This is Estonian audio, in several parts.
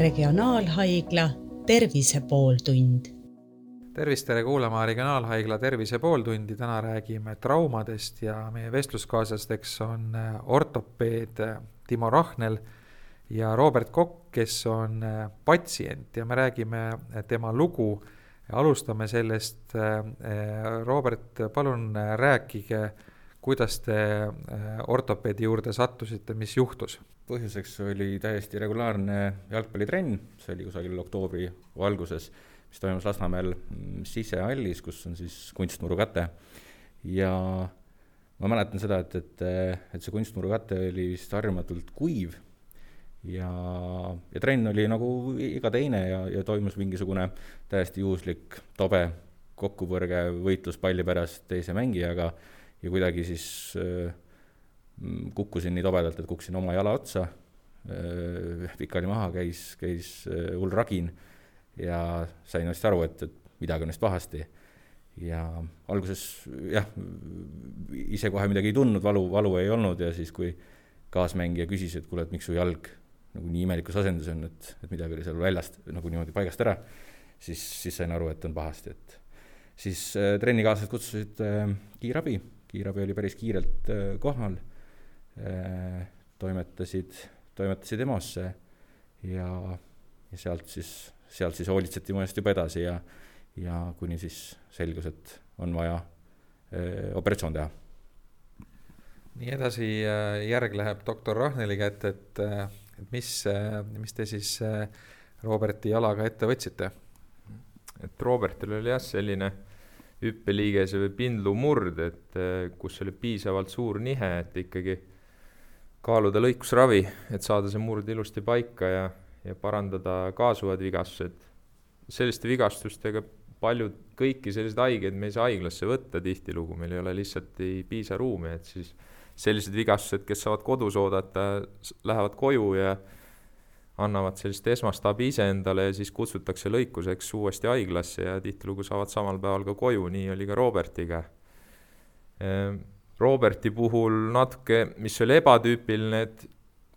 Regionaalhaigla Tervise pooltund. tervist, tere kuulama Regionaalhaigla Tervise pooltundi, täna räägime traumadest ja meie vestluskaaslasteks on äh, ortopeed äh, Timo Rahnel ja Robert Kokk, kes on äh, patsient ja me räägime tema lugu. alustame sellest, Robert, palun rääkige, kuidas te ortopeedi juurde sattusite, mis juhtus? põhjuseks oli täiesti regulaarne jalgpallitrenn, see oli kusagil oktoobri alguses, mis toimus Lasnamäel mm, sisehallis, kus on siis kunstmurukate. ja ma mäletan seda, et, et, et see kunstmurukate oli vist harjumatult kuiv ja, ja trenn oli nagu iga teine ja, ja toimus mingisugune täiesti juhuslik tobe kokkupõrge, võitlus palli pärast teise mängijaga ja kuidagi siis äh, Mm, kukkusin nii tobedalt, et kukkusin oma jala otsa, äh, pikali maha, käis, käis äh, hull ragin ja sain vist aru, et, et midagi on vist pahasti. ja alguses jah, ise kohe midagi ei tundnud, valu, valu ei olnud ja siis, kui kaasmängija küsis, et kuule, et miks su jalg nagu nii imelikus asendis on, et, et midagi oli seal väljast nagu niimoodi paigast ära, siis, siis sain aru, et on pahasti, et siis äh, trennikaaslased kutsusid äh, kiirabi, kiirabi oli päris kiirelt äh, kohal Äh, toimetasid, toimetasid EMO-sse ja, ja sealt siis, sealt siis hoolitseti mu eest juba edasi ja, ja kuni siis selgus, et on vaja öö, äh, operatsioon teha. nii edasi, äh, järg läheb doktor Rahneli kätte, et, et mis, mis te siis Roberti jalaga ette võtsite? et Robertil oli jah, selline hüppeliigese või pindlumurd, et kus oli piisavalt suur nihe, et ikkagi kaaluda lõikusravi, et saada see murd ilusti paika ja, ja parandada kaasuvad vigastused. selliste vigastustega paljud, kõiki selliseid haigeid me ei saa haiglasse võtta tihtilugu, meil ei ole lihtsalt, ei piisa ruumi, et siis sellised vigastused, kes saavad kodus oodata, lähevad koju ja annavad sellist esmast abi iseendale ja siis kutsutakse lõikuseks uuesti haiglasse ja tihtilugu saavad samal päeval ka koju, nii oli ka Robertiga. Ehm, Roberti puhul natuke, mis oli ebatüüpiline, et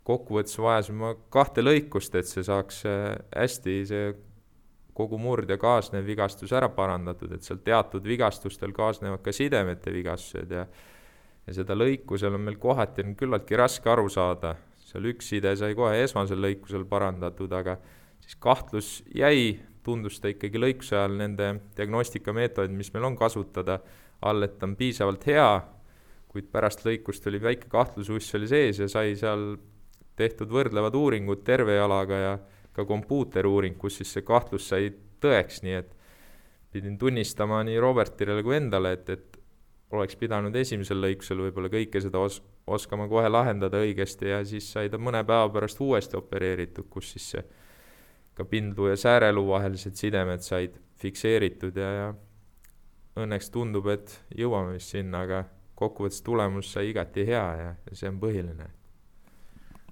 kokkuvõttes vajasime kahte lõikust, et see saaks äh, hästi see kogu murd ja kaasnev vigastus ära parandatud, et seal teatud vigastustel kaasnevad ka sidemete vigastused ja ja seda lõiku seal on meil kohati on küllaltki raske aru saada, seal üks side sai kohe esmasel lõikusel parandatud, aga siis kahtlus jäi, tundus ta ikkagi lõikuse ajal nende diagnostikameetodid, mis meil on kasutada, all, et ta on piisavalt hea kuid pärast lõikust oli väike kahtlususs oli sees ja sai seal tehtud võrdlevad uuringud terve jalaga ja ka kompuuteruuring, kus siis see kahtlus sai tõeks, nii et pidin tunnistama nii Robertile kui endale, et, et oleks pidanud esimesel lõikusel võib-olla kõike seda os-, oskama kohe lahendada õigesti ja siis sai ta mõne päeva pärast uuesti opereeritud, kus siis see ka pindlu ja sääreluu vahelised sidemed said fikseeritud ja, ja õnneks tundub, et jõuame vist sinna, aga kokkuvõttes tulemus sai igati hea ja, ja see on põhiline.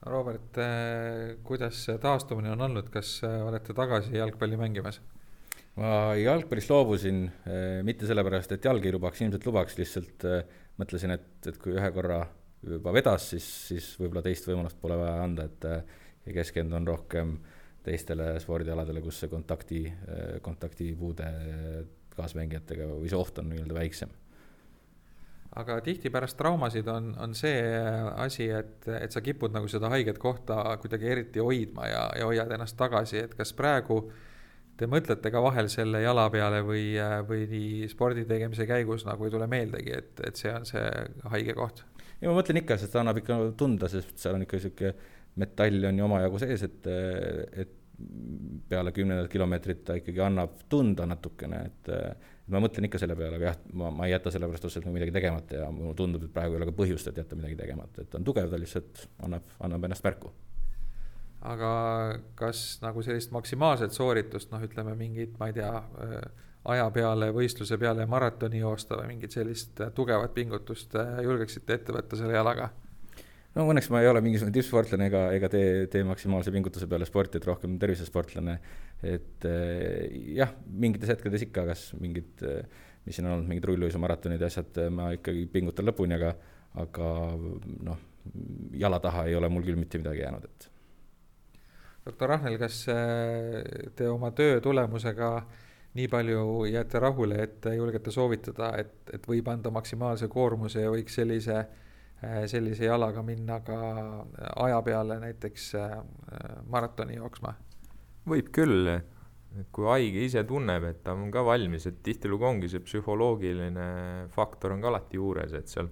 Robert, eh, kuidas taastumine on olnud, kas eh, olete tagasi jalgpalli mängimas? Ma jalgpallist loobusin eh, mitte sellepärast, et jalg ei lubaks, ilmselt lubaks, lihtsalt mõtlesin, et, et kui ühe korra juba vedas, siis, siis võib-olla teist võimalust pole vaja anda, et ja keskendun rohkem teistele spordialadele, kus see kontakti, kontaktipuude kaasmängijatega või see oht on nii-öelda väiksem. Aga tihti pärast traumasid on, on see asi, et, et sa kipud nagu seda haiget kohta kuidagi eriti hoidma ja, ja hoiad ennast tagasi, et kas praegu te mõtlete ka vahel selle jala peale või, või spordi tegemise käigus nagu ei tule meeldegi, et, et see on see haige koht? ja ma mõtlen ikka, sest ta annab ikka tunda, sest seal on ikka sihuke metall on ju omajagu sees, et, et peale kümnendat kilomeetrit ta ikkagi annab tunda natukene, et ma mõtlen ikka selle peale, aga jah, ma, ma ei jäta sellepärast otseselt nagu midagi tegemata ja mulle tundub, et praegu ei ole ka põhjust, et jätta midagi tegemata, et ta on tugev, ta lihtsalt annab, annab ennast märku. Aga kas nagu sellist maksimaalset sooritust, noh, ütleme mingit, ma ei tea, aja peale, võistluse peale maratoni joosta või mingit sellist tugevat pingutust julgeksite ette võtta selle jalaga? no õnneks ma ei ole mingisugune tippsportlane ega, ega tee, tee maksimaalse pingutuse peale sporti, et rohkem tervisesportlane. et jah, mingites hetkedes ikka, kas mingid, mis siin on olnud, mingid rulluisumaratonid ja asjad, ma ikkagi pingutan lõpuni, aga, aga noh, jala taha ei ole mul küll mitte midagi jäänud, et doktor Rahnel, kas te oma töö tulemusega nii palju jääte rahule, et julgete soovitada, et, et võib anda maksimaalse koormuse ja võiks sellise, sellise jalaga minna ka aja peale näiteks maratoni jooksma? võib küll, kui haige ise tunneb, et ta on ka valmis, et tihtilugu ongi see psühholoogiline faktor on ka alati juures, et seal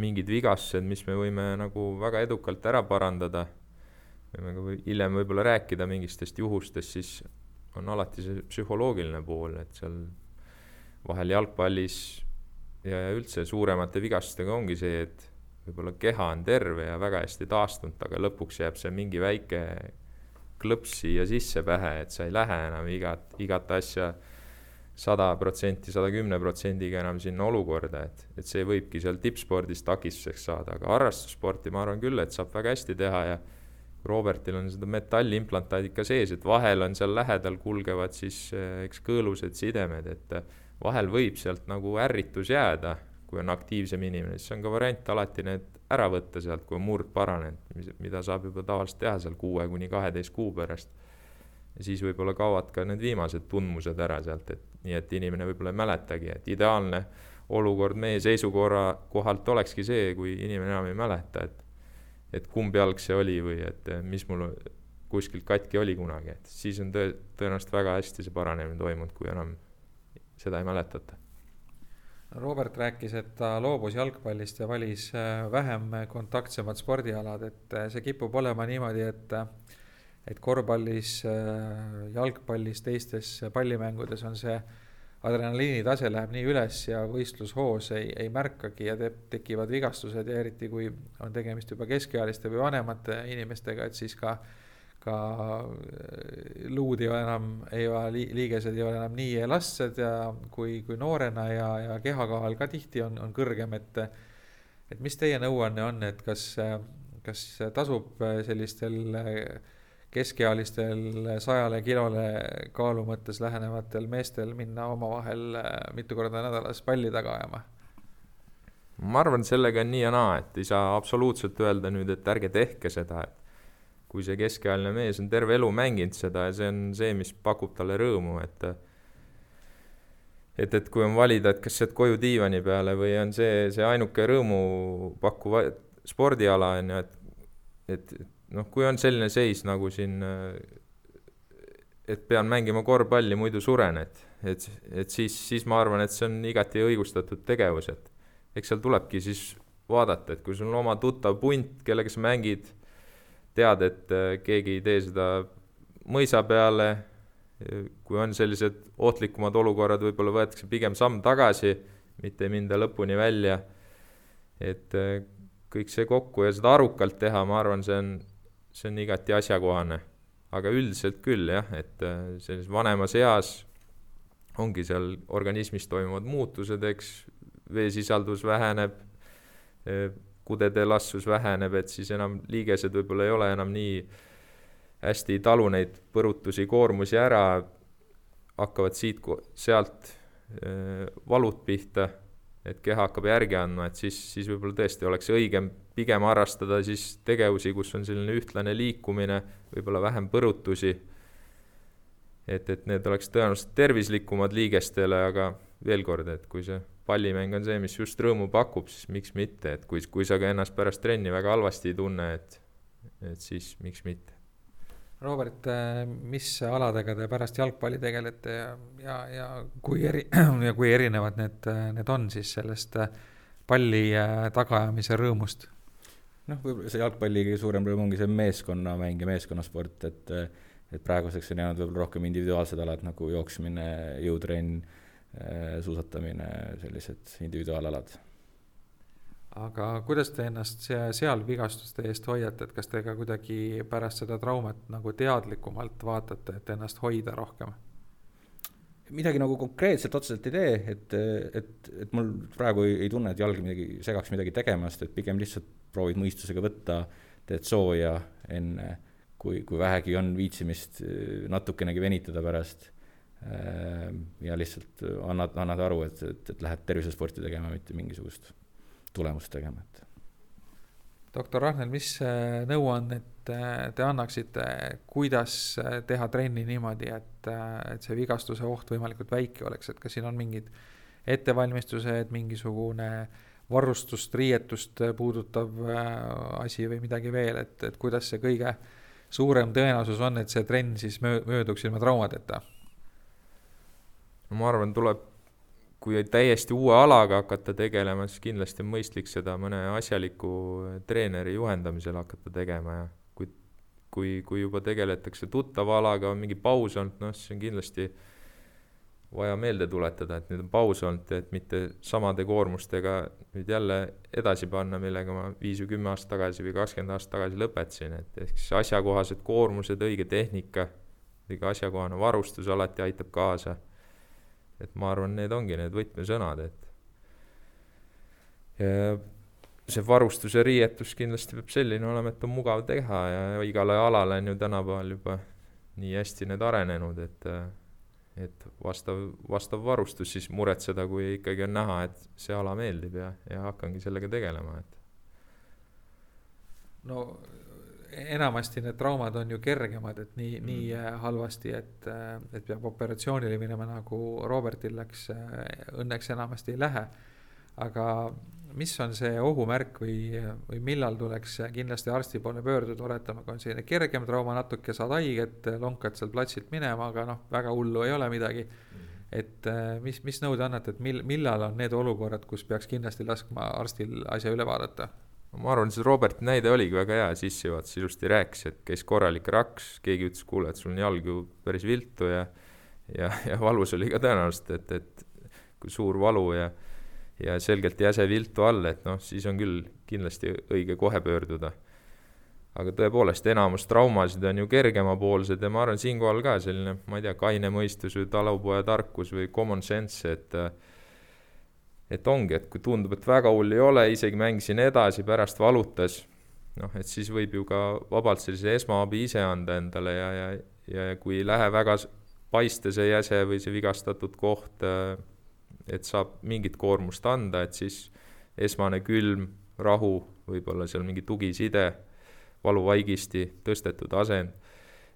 mingid vigastused, mis me võime nagu väga edukalt ära parandada, võime ka või hiljem võib-olla rääkida mingitest juhustest, siis on alati see psühholoogiline pool, et seal vahel jalgpallis ja, ja üldse suuremate vigastustega ongi see, et võib-olla keha on terve ja väga hästi taastunud, aga lõpuks jääb see mingi väike klõps siia sisse pähe, et sa ei lähe enam igat, igat asja sada protsenti, sada kümne protsendiga enam sinna olukorda, et, et see võibki seal tippspordis takistuseks saada, aga harrastussporti ma arvan küll, et saab väga hästi teha ja Robertil on seda metallimplantaadid ka sees, et vahel on seal lähedal kulgevad siis eh, eks kõõlused sidemed, et eh, vahel võib sealt nagu ärritus jääda, kui on aktiivsem inimene, siis on ka variant alati need ära võtta sealt, kui on murd paranenud, mida saab juba tavaliselt teha seal kuue kuni kaheteist kuu pärast. ja siis võib-olla kaovad ka need viimased tundmused ära sealt, et nii, et inimene võib-olla ei mäletagi, et ideaalne olukord meie seisukorra kohalt olekski see, kui inimene enam ei mäleta, et et kumb jalg see oli või et mis mul kuskilt katki oli kunagi, et siis on tõe-, tõenäoliselt väga hästi see paranemine toimunud, kui enam seda ei mäletata. Robert rääkis, et ta loobus jalgpallist ja valis äh, vähem kontaktsemad spordialad, et äh, see kipub olema niimoodi, et äh, et korvpallis, jalgpallis, teistes pallimängudes on see adrenaliini tase läheb nii üles ja võistlushoos ei, ei märkagi ja teeb, tekivad vigastused ja eriti, kui on tegemist juba keskealiste või vanemate inimestega, et siis ka äh, ka äh, luud ei ole enam, ei ole, liigesed ei ole enam nii elastsed ja kui, kui noorena ja, ja kehakaal ka tihti on, on kõrgem, et et mis teie nõuanne on, et kas, kas tasub sellistel keskealistel sajale kilole kaalu mõttes lähenevatel meestel minna omavahel mitu korda nädalas palli taga ajama? ma arvan, et sellega on nii ja naa, et ei saa absoluutselt öelda nüüd, et ärge tehke seda, et kui see keskealine mees on terve elu mänginud seda ja see on see, mis pakub talle rõõmu, et et, et kui on valida, et kas sealt koju diivani peale või on see, see ainuke rõõmu pakkuv spordiala, on ju, et et, et noh, kui on selline seis nagu siin, et pean mängima korvpalli, muidu suren, et, et, et siis, siis ma arvan, et see on igati õigustatud tegevus, et eks seal tulebki siis vaadata, et kui sul on oma tuttav punt, kellega sa mängid tead, et äh, keegi ei tee seda mõisa peale, kui on sellised ohtlikumad olukorrad, võib-olla võetakse pigem samm tagasi, mitte ei minda lõpuni välja, et äh, kõik see kokku ja seda arukalt teha, ma arvan, see on, see on igati asjakohane. aga üldiselt küll jah, et äh, sellises vanemas eas ongi seal organismis toimuvad muutused, eks, veesisaldus väheneb, kudede elastsus väheneb, et siis enam liigesed võib-olla ei ole enam nii hästi ei talu neid põrutusi, koormusi ära, hakkavad siit-sealt valud pihta, et keha hakkab järgi andma, et siis, siis võib-olla tõesti oleks õigem pigem harrastada siis tegevusi, kus on selline ühtlane liikumine, võib-olla vähem põrutusi. et, et need oleks tõenäoliselt tervislikumad liigestele, aga veel kord, et kui see pallimäng on see, mis just rõõmu pakub, siis miks mitte, et kui, kui sa ka ennast pärast trenni väga halvasti ei tunne, et, et siis miks mitte. Robert, mis aladega te pärast jalgpalli tegelete ja, ja, ja kui eri, ja kui erinevad need, need on siis sellest palli tagaajamise rõõmust? noh, võib-olla see jalgpalli kõige suurem rõõm ongi see meeskonnamäng ja meeskonnasport, et et praeguseks on jäänud võib-olla rohkem individuaalsed alad nagu jooksmine, jõutrenn Äh, suusatamine, sellised individuaalalad. Aga kuidas te ennast seal vigastuste eest hoiate, et kas te ka kuidagi pärast seda traumat nagu teadlikumalt vaatate, et ennast hoida rohkem? midagi nagu konkreetselt otseselt ei tee, et, et, et mul praegu ei, ei tunne, et jalg midagi, segaks midagi tegemast, et pigem lihtsalt proovid mõistusega võtta, teed sooja enne, kui, kui vähegi on viitsimist natukenegi venitada pärast Ehm, ja lihtsalt annad, annad aru, et, et, et lähed tervisesporti tegema, mitte mingisugust tulemust tegema, et. doktor Rahnel, mis nõuannet te annaksite, kuidas teha trenni niimoodi, et, et see vigastuse oht võimalikult väike oleks, et kas siin on mingid ettevalmistused, mingisugune varustust, riietust puudutav asi või midagi veel, et, et kuidas see kõige suurem tõenäosus on, et see trenn siis mööduks ilma traumadeta? no ma arvan, tuleb kui täiesti uue alaga hakata tegelema, siis kindlasti on mõistlik seda mõne asjaliku treeneri juhendamisel hakata tegema ja kui, kui, kui juba tegeletakse tuttava alaga, on mingi paus olnud, noh, siis on kindlasti vaja meelde tuletada, et nüüd on paus olnud, et mitte samade koormustega nüüd jälle edasi panna, millega ma viis või kümme aastat tagasi või kakskümmend aastat tagasi lõpetasin, et ehk siis asjakohased koormused, õige tehnika, õige asjakohane varustus alati aitab kaasa et ma arvan, need ongi need võtmesõnad, et ja see varustus ja riietus kindlasti peab selline olema, et on mugav teha ja igale alale on ju tänapäeval juba nii hästi need arenenud, et et vastav, vastav varustus siis muretseda, kui ikkagi on näha, et see ala meeldib ja, ja hakkangi sellega tegelema, et. no enamasti need traumad on ju kergemad, et nii mm., nii äh, halvasti, et, äh, et peab operatsioonile minema, nagu Robertil läks, äh, õnneks enamasti ei lähe. aga mis on see ohumärk või, või millal tuleks kindlasti arsti poole pöörduda, oletame, kui on selline kergem trauma, natuke saad haiget, lonkad sealt platsilt minema, aga noh, väga hullu ei ole midagi. et mis, mis nõude annate, et mil-, millal on need olukorrad, kus peaks kindlasti laskma arstil asja üle vaadata? Ma arvan, see Roberti näide oligi väga hea, sissejuhatus ilusti rääkis, et käis korralik raks, keegi ütles, kuule, et sul on jalg ju päris viltu ja ja, ja valus oli ka tõenäoliselt, et, et kui suur valu ja ja selgelt jäse viltu all, et noh, siis on küll kindlasti õige kohe pöörduda. aga tõepoolest, enamus traumasid on ju kergemapoolsed ja ma arvan, siinkohal ka selline, ma ei tea, kaine mõistus või talupojatarkus või common sense, et äh, et ongi, et kui tundub, et väga hull ei ole, isegi mängisin edasi, pärast valutas, noh, et siis võib ju ka vabalt sellise esmaabi ise anda endale ja, ja, ja kui ei lähe väga paista see jäse või see vigastatud koht, et saab mingit koormust anda, et siis esmane külm, rahu, võib-olla seal mingi tugiside, valuvaigisti, tõstetud asend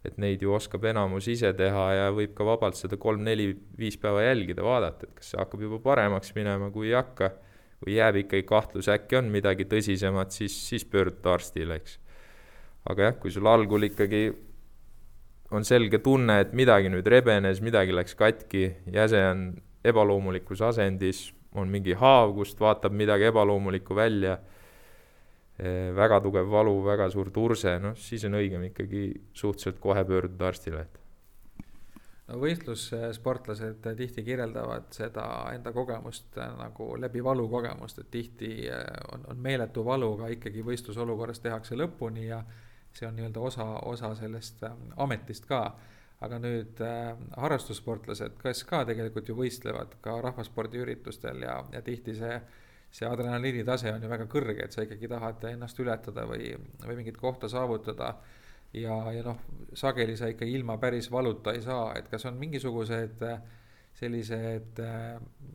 et neid ju oskab enamus ise teha ja võib ka vabalt seda kolm-neli-viis päeva jälgida, vaadata, et kas see hakkab juba paremaks minema, kui ei hakka, või jääb ikkagi kahtlus, äkki on midagi tõsisemat, siis, siis pöörduda arstile, eks. aga jah, kui sul algul ikkagi on selge tunne, et midagi nüüd rebenes, midagi läks katki, jäse on ebaloomulikus asendis, on mingi haav, kust vaatab midagi ebaloomulikku välja väga tugev valu, väga suur turse, noh siis on õigem ikkagi suhteliselt kohe pöörduda arstile, et no võistlussportlased tihti kirjeldavad seda enda kogemust äh, nagu läbi valu kogemust, et tihti äh, on, on meeletu valu, aga ikkagi võistlusolukorras tehakse lõpuni ja see on nii-öelda osa, osa sellest äh, ametist ka. aga nüüd äh, harrastussportlased, kes ka tegelikult ju võistlevad ka rahvaspordiüritustel ja, ja tihti see äh, see adrenaliini tase on ju väga kõrge, et sa ikkagi tahad ennast ületada või, või mingit kohta saavutada. ja, ja noh, sageli sa ikka ilma päris valuta ei saa, et kas on mingisugused sellised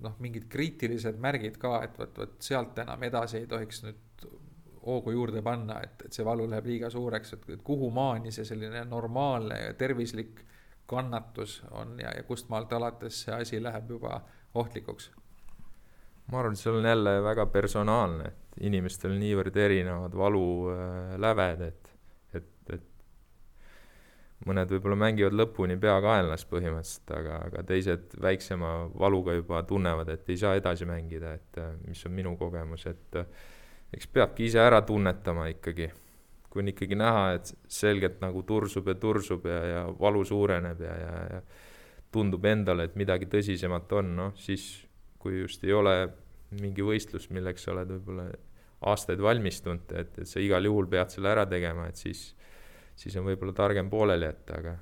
noh, mingid kriitilised märgid ka, et vot, vot sealt enam edasi ei tohiks nüüd hoogu juurde panna, et, et see valu läheb liiga suureks, et, et kuhu maani see selline normaalne ja tervislik kannatus on ja, ja kust maalt alates see asi läheb juba ohtlikuks ma arvan, et see on jälle väga personaalne, et inimestel on niivõrd erinevad valuläved, äh, et, et, et mõned võib-olla mängivad lõpuni pea kaenlas põhimõtteliselt, aga, aga teised väiksema valuga juba tunnevad, et ei saa edasi mängida, et äh, mis on minu kogemus, et äh, eks peabki ise ära tunnetama ikkagi. kui on ikkagi näha, et selgelt nagu tursub ja tursub ja, ja valu suureneb ja, ja, ja tundub endale, et midagi tõsisemat on, noh siis kui just ei ole mingi võistlus, milleks sa oled võib-olla aastaid valmistunud, et, et sa igal juhul pead selle ära tegema, et siis, siis on võib-olla targem pooleli jätta, aga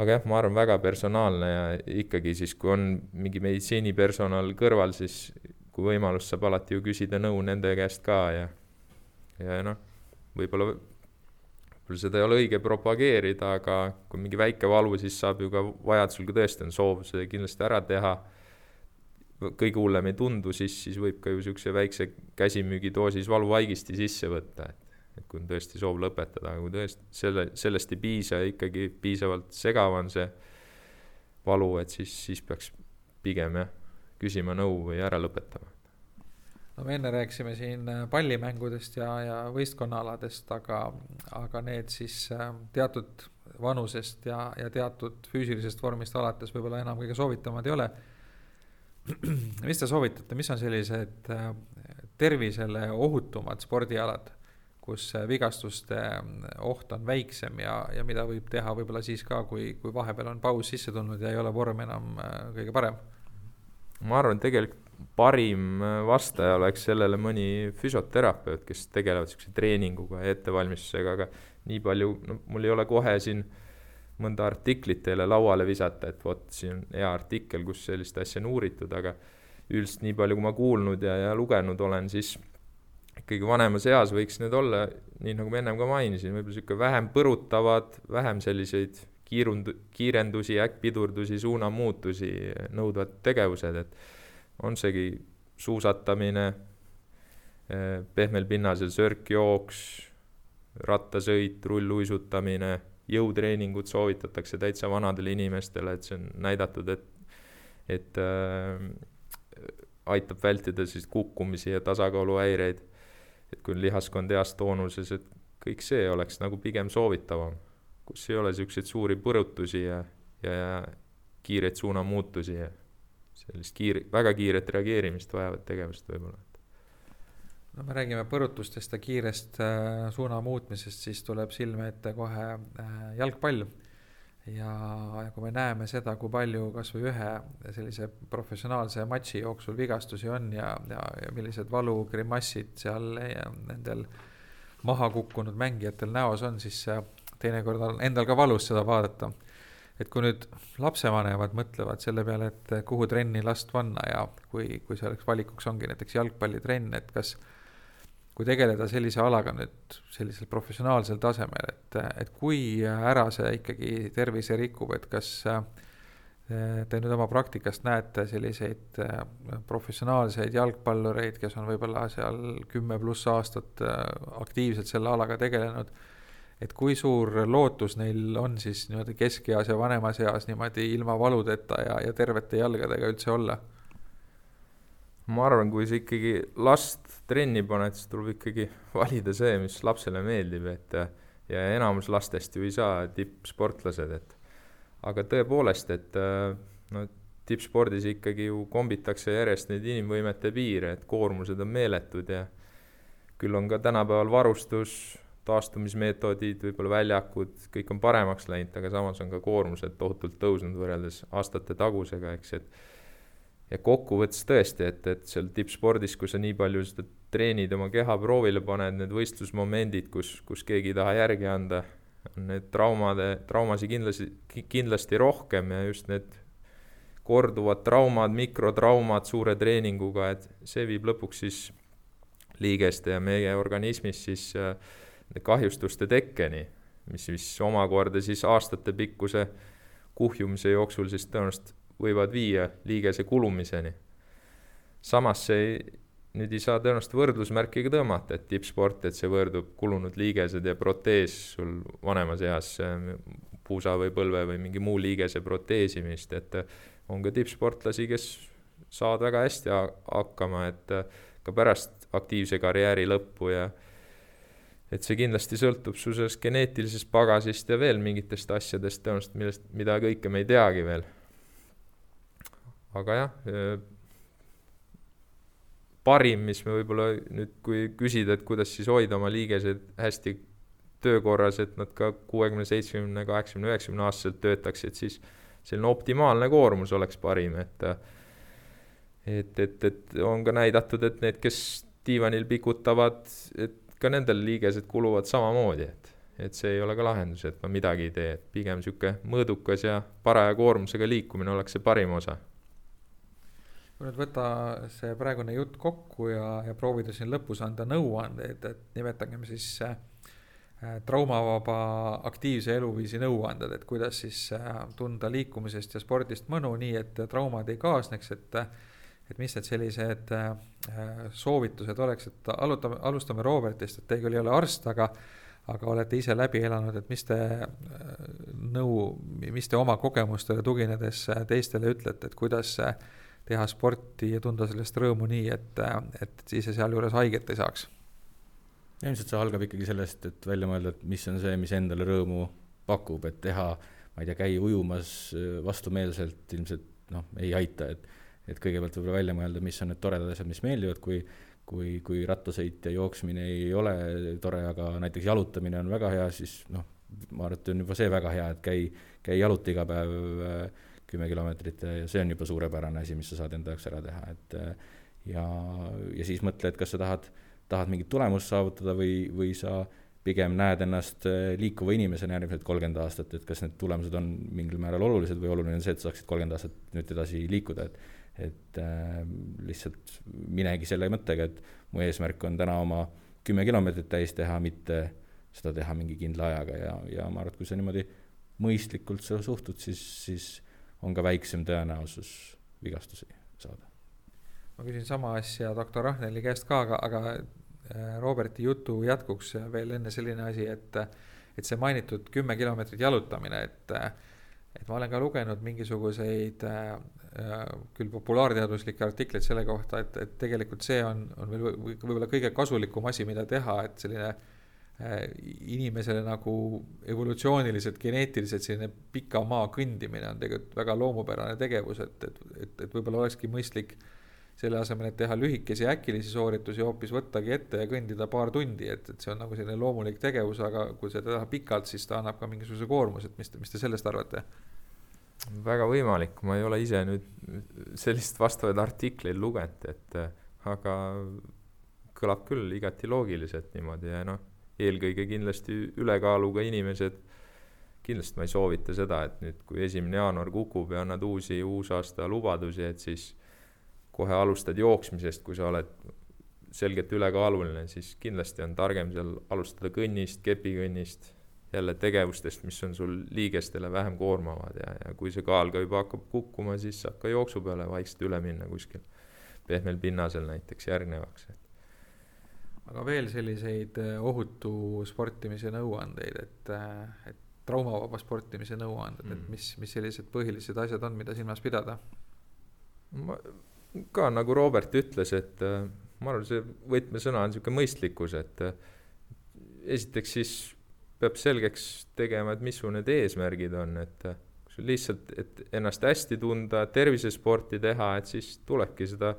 aga jah, ma arvan, väga personaalne ja ikkagi siis, kui on mingi meditsiinipersonal kõrval, siis kui võimalus, saab alati ju küsida nõu nende käest ka ja, ja noh, võib-olla, võib-olla seda ei ole õige propageerida, aga kui mingi väike valu, siis saab ju ka vajadusel, kui tõesti on soov see kindlasti ära teha kõige hullem ei tundu, siis, siis võib ka ju niisuguse väikse käsimüügidoosis valuvaigisti sisse võtta, et et kui on tõesti soov lõpetada, aga kui tõesti selle, sellest ei piisa ja ikkagi piisavalt segav on see valu, et siis, siis peaks pigem jah, küsima nõu või ära lõpetama. no me enne rääkisime siin pallimängudest ja, ja võistkonnaaladest, aga, aga need siis teatud vanusest ja, ja teatud füüsilisest vormist alates võib-olla enam kõige soovitamad ei ole mis te soovitate, mis on sellised äh, tervisele ohutumad spordialad, kus vigastuste mm, oht on väiksem ja, ja mida võib teha võib-olla siis ka, kui, kui vahepeal on paus sisse tulnud ja ei ole vorm enam äh, kõige parem? ma arvan, tegelikult parim äh, vastaja oleks sellele mõni füsioterapeut, kes tegelevad niisuguse treeninguga ja ettevalmistusega, aga nii palju, no mul ei ole kohe siin äh, mõnda artiklit teile lauale visata, et vot siin on hea artikkel, kus sellist asja on uuritud, aga üldiselt nii palju, kui ma kuulnud ja, ja lugenud olen, siis ikkagi vanemas eas võiks need olla, nii nagu ma ennem ka mainisin, võib-olla niisugune vähem põrutavad, vähem selliseid kiirund-, kiirendusi, äkkpidurdusi, suunamuutusi nõudvad tegevused, et on seegi suusatamine, eh, pehmel pinnasel sörkjooks, rattasõit, rulluisutamine jõutreeningut soovitatakse täitsa vanadele inimestele, et see on näidatud, et, et äh, aitab vältida siis kukkumisi ja tasakaaluhäireid. et kui on lihaskond heas toonuses, et kõik see oleks nagu pigem soovitavam, kus ei ole niisuguseid suuri põrutusi ja, ja, ja kiireid suunamuutusi ja sellist kiir-, väga kiiret reageerimist vajavat tegevust võib-olla no me räägime põrutustest ja kiirest äh, suuna muutmisest, siis tuleb silme ette kohe äh, jalgpall. ja, ja kui me näeme seda, kui palju kasvõi ühe sellise professionaalse matši jooksul vigastusi on ja, ja, ja millised valugrimassid seal ja, nendel maha kukkunud mängijatel näos on, siis teinekord on endal ka valus seda vaadata. et kui nüüd lapsevanemad mõtlevad selle peale, et kuhu trenni last panna ja kui, kui selleks valikuks ongi näiteks jalgpallitrenn, et kas kui tegeleda sellise alaga nüüd sellisel professionaalsel tasemel, et, et kui ära see ikkagi tervise rikub, et kas äh, te nüüd oma praktikast näete selliseid äh, professionaalseid jalgpallureid, kes on võib-olla seal kümme pluss aastat äh, aktiivselt selle alaga tegelenud, et kui suur lootus neil on siis niimoodi keskeas ja vanemas eas niimoodi ilma valudeta ja, ja tervete jalgadega üldse olla? ma arvan, kui sa ikkagi last trenni paned, siis tuleb ikkagi valida see, mis lapsele meeldib, et ja enamus lastest ju ei saa tippsportlased, et aga tõepoolest, et no tippspordis ikkagi ju kombitakse järjest neid inimvõimete piire, et koormused on meeletud ja küll on ka tänapäeval varustus, taastumismeetodid, võib-olla väljakud, kõik on paremaks läinud, aga samas on ka koormused tohutult tõusnud võrreldes aastate tagusega, eks, et ja kokkuvõttes tõesti, et, et seal tippspordis, kui sa nii palju seda treenid, oma keha proovile paned, need võistlusmomendid, kus, kus keegi ei taha järgi anda, on need traumade, traumasid kindlasti, kindlasti rohkem ja just need korduvad traumad, mikrotraumad suure treeninguga, et see viib lõpuks siis liigeste ja meie organismis siis äh, kahjustuste tekkeni, mis, mis omakorda siis aastatepikkuse kuhjumise jooksul siis tõenäoliselt võivad viia liigese kulumiseni. samas see nüüd ei saa tõenäoliselt võrdlusmärki ka tõmmata, et tippsport, et see võrdub kulunud liigesed ja protees sul vanemas eas, puusa või põlve või mingi muu liigese proteesimist, et on ka tippsportlasi, kes saavad väga hästi hakkama, et ka pärast aktiivse karjääri lõppu ja et see kindlasti sõltub su sellest geneetilisest pagasist ja veel mingitest asjadest tõenäoliselt, millest, mida kõike me ei teagi veel aga jah, parim, mis me võib-olla nüüd, kui küsida, et kuidas siis hoida oma liigesed hästi töökorras, et nad ka kuuekümne, seitsmekümne, kaheksakümne, üheksakümne aastaselt töötaksid, siis selline optimaalne koormus oleks parim, et et, et, et on ka näidatud, et need, kes diivanil pikutavad, et ka nendel liigesed kuluvad samamoodi, et et see ei ole ka lahendus, et ma midagi ei tee, et pigem niisugune mõõdukas ja paraja koormusega liikumine oleks see parim osa kui nüüd võtta see praegune jutt kokku ja, ja proovida siin lõpus anda nõuandeid, et nimetagem siis äh, traumavaba aktiivse eluviisi nõuanded, et kuidas siis äh, tunda liikumisest ja spordist mõnu, nii et traumad ei kaasneks, et et mis need sellised soovitused oleks, et alutame, alustame Robertist, et te küll ei ole arst, aga aga olete ise läbi elanud, et mis te nõu, mis te oma kogemustele tuginedes teistele ütlete, et kuidas teha sporti ja tunda sellest rõõmu nii, et, et ise sealjuures haiget ei saaks? ilmselt see algab ikkagi sellest, et välja mõelda, et mis on see, mis endale rõõmu pakub, et teha, ma ei tea, käia ujumas vastumeelselt ilmselt noh, ei aita, et et kõigepealt võib-olla välja mõelda, mis on need toredad asjad, mis meeldivad, kui kui, kui rattasõit ja jooksmine ei ole tore, aga näiteks jalutamine on väga hea, siis noh, ma arvan, et on juba see väga hea, et käi, käi jaluta iga päev äh, kümme kilomeetrit ja see on juba suurepärane asi, mis sa saad enda jaoks ära teha, et äh, ja, ja siis mõtle, et kas sa tahad, tahad mingit tulemust saavutada või, või sa pigem näed ennast äh, liikuva inimesena järgmised kolmkümmend aastat, et kas need tulemused on mingil määral olulised või oluline on see, et sa saaksid kolmkümmend aastat nüüd edasi liikuda, et et äh, lihtsalt minegi selle mõttega, et mu eesmärk on täna oma kümme kilomeetrit täis teha, mitte seda teha mingi kindla ajaga ja, ja ma arvan, et kui sa niimoodi mõistlikult seda suhtud, siis, siis on ka väiksem tõenäosus vigastusi saada. ma küsin sama asja doktor Rahneli käest ka, aga, aga äh, Roberti jutu jätkuks veel enne selline asi, et, et see mainitud kümme kilomeetrit jalutamine, et et ma olen ka lugenud mingisuguseid äh, Äh, küll populaarteaduslikke artikleid selle kohta, et, et tegelikult see on, on veel võib-olla kõige kasulikum asi, mida teha, et selline inimesele nagu evolutsiooniliselt, geneetiliselt selline pika maa kõndimine on tegelikult väga loomupärane tegevus, et, et, et, et võib-olla olekski mõistlik selle asemel, et teha lühikesi äkilisi sooritusi, hoopis võttagi ette ja kõndida paar tundi, et, et see on nagu selline loomulik tegevus, aga kui seda teha pikalt, siis ta annab ka mingisuguse koormuse, et mis, mis te sellest arvate? väga võimalik, ma ei ole ise nüüd sellist vastavaid artikleid lugenud, et aga kõlab küll igati loogiliselt niimoodi ja noh, eelkõige kindlasti ülekaaluga inimesed, kindlasti ma ei soovita seda, et nüüd, kui esimene jaanuar kukub ja annad uusi uusaasta lubadusi, et siis kohe alustad jooksmisest, kui sa oled selgelt ülekaaluline, siis kindlasti on targem seal alustada kõnnist, kepikõnnist jälle tegevustest, mis on sul liigestele vähem koormavad ja, ja kui see kaal ka juba hakkab kukkuma, siis saab ka jooksu peale vaikselt üle minna kuskil pehmel pinnasel näiteks järgnevaks. Aga veel selliseid äh, ohutu sportimise nõuandeid, et, äh, et traumavaba sportimise nõuanded mm., et mis, mis sellised põhilised asjad on, mida silmas pidada? ma ka nagu Robert ütles, et äh, ma arvan, see võtmesõna on niisugune mõistlikkus, et esiteks siis peab selgeks tegema, et mis su need eesmärgid on, et kui sul lihtsalt, et ennast hästi tunda, tervisesporti teha, et siis tulebki seda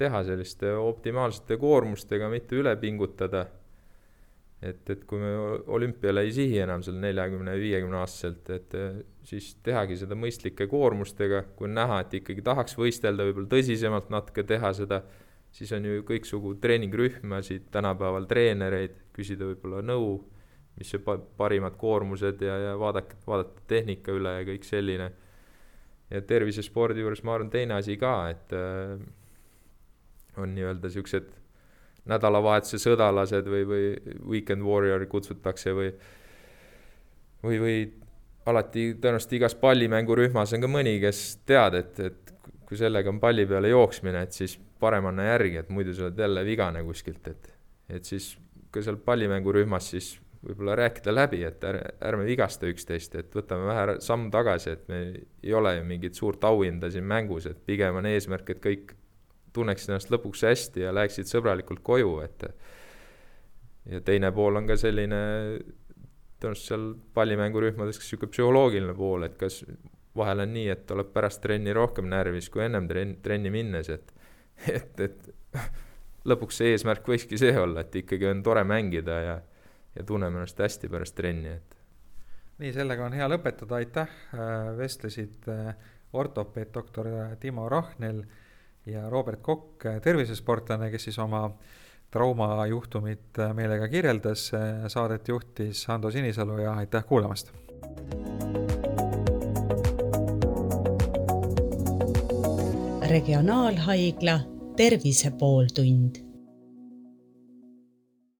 teha selliste optimaalsete koormustega, mitte üle pingutada. et, et kui me olümpiale ei sihi enam seal neljakümne, viiekümne aastaselt, et siis tehagi seda mõistlike koormustega, kui on näha, et ikkagi tahaks võistelda, võib-olla tõsisemalt natuke teha seda, siis on ju kõiksugu treeningrühmasid, tänapäeval treenereid, küsida võib-olla nõu mis see pa-, parimad koormused ja, ja vaadake, vaadata tehnika üle ja kõik selline. ja tervisespordi juures ma arvan, teine asi ka, et äh, on nii-öelda siuksed nädalavahetuse sõdalased või, või weekend warrior kutsutakse või, või, või alati tõenäoliselt igas pallimängurühmas on ka mõni, kes tead, et, et kui sellega on palli peale jooksmine, et siis parem anna järgi, et muidu sa oled jälle vigane kuskilt, et, et siis ka seal pallimängurühmas siis võib-olla rääkida läbi, et ärme, ärme vigasta üksteist, et võtame vähe samm tagasi, et me ei ole ju mingit suurt auhinda siin mängus, et pigem on eesmärk, et kõik tunneksid ennast lõpuks hästi ja läheksid sõbralikult koju, et ja teine pool on ka selline tõenäoliselt seal pallimängurühmades ka niisugune psühholoogiline pool, et kas vahel on nii, et oled pärast trenni rohkem närvis kui ennem trenn, trenni minnes, et et, et lõpuks see eesmärk võikski see olla, et ikkagi on tore mängida ja ja tunneme ennast hästi pärast trenni, et. nii, sellega on hea lõpetada, aitäh, äh, vestlesid äh, ortopeed doktor Timo Rahnel ja Robert Kokk, äh, tervisesportlane, kes siis oma traumajuhtumit meiega kirjeldas, saadet juhtis Ando Sinisalu ja aitäh kuulamast. regionaalhaigla Tervise pooltund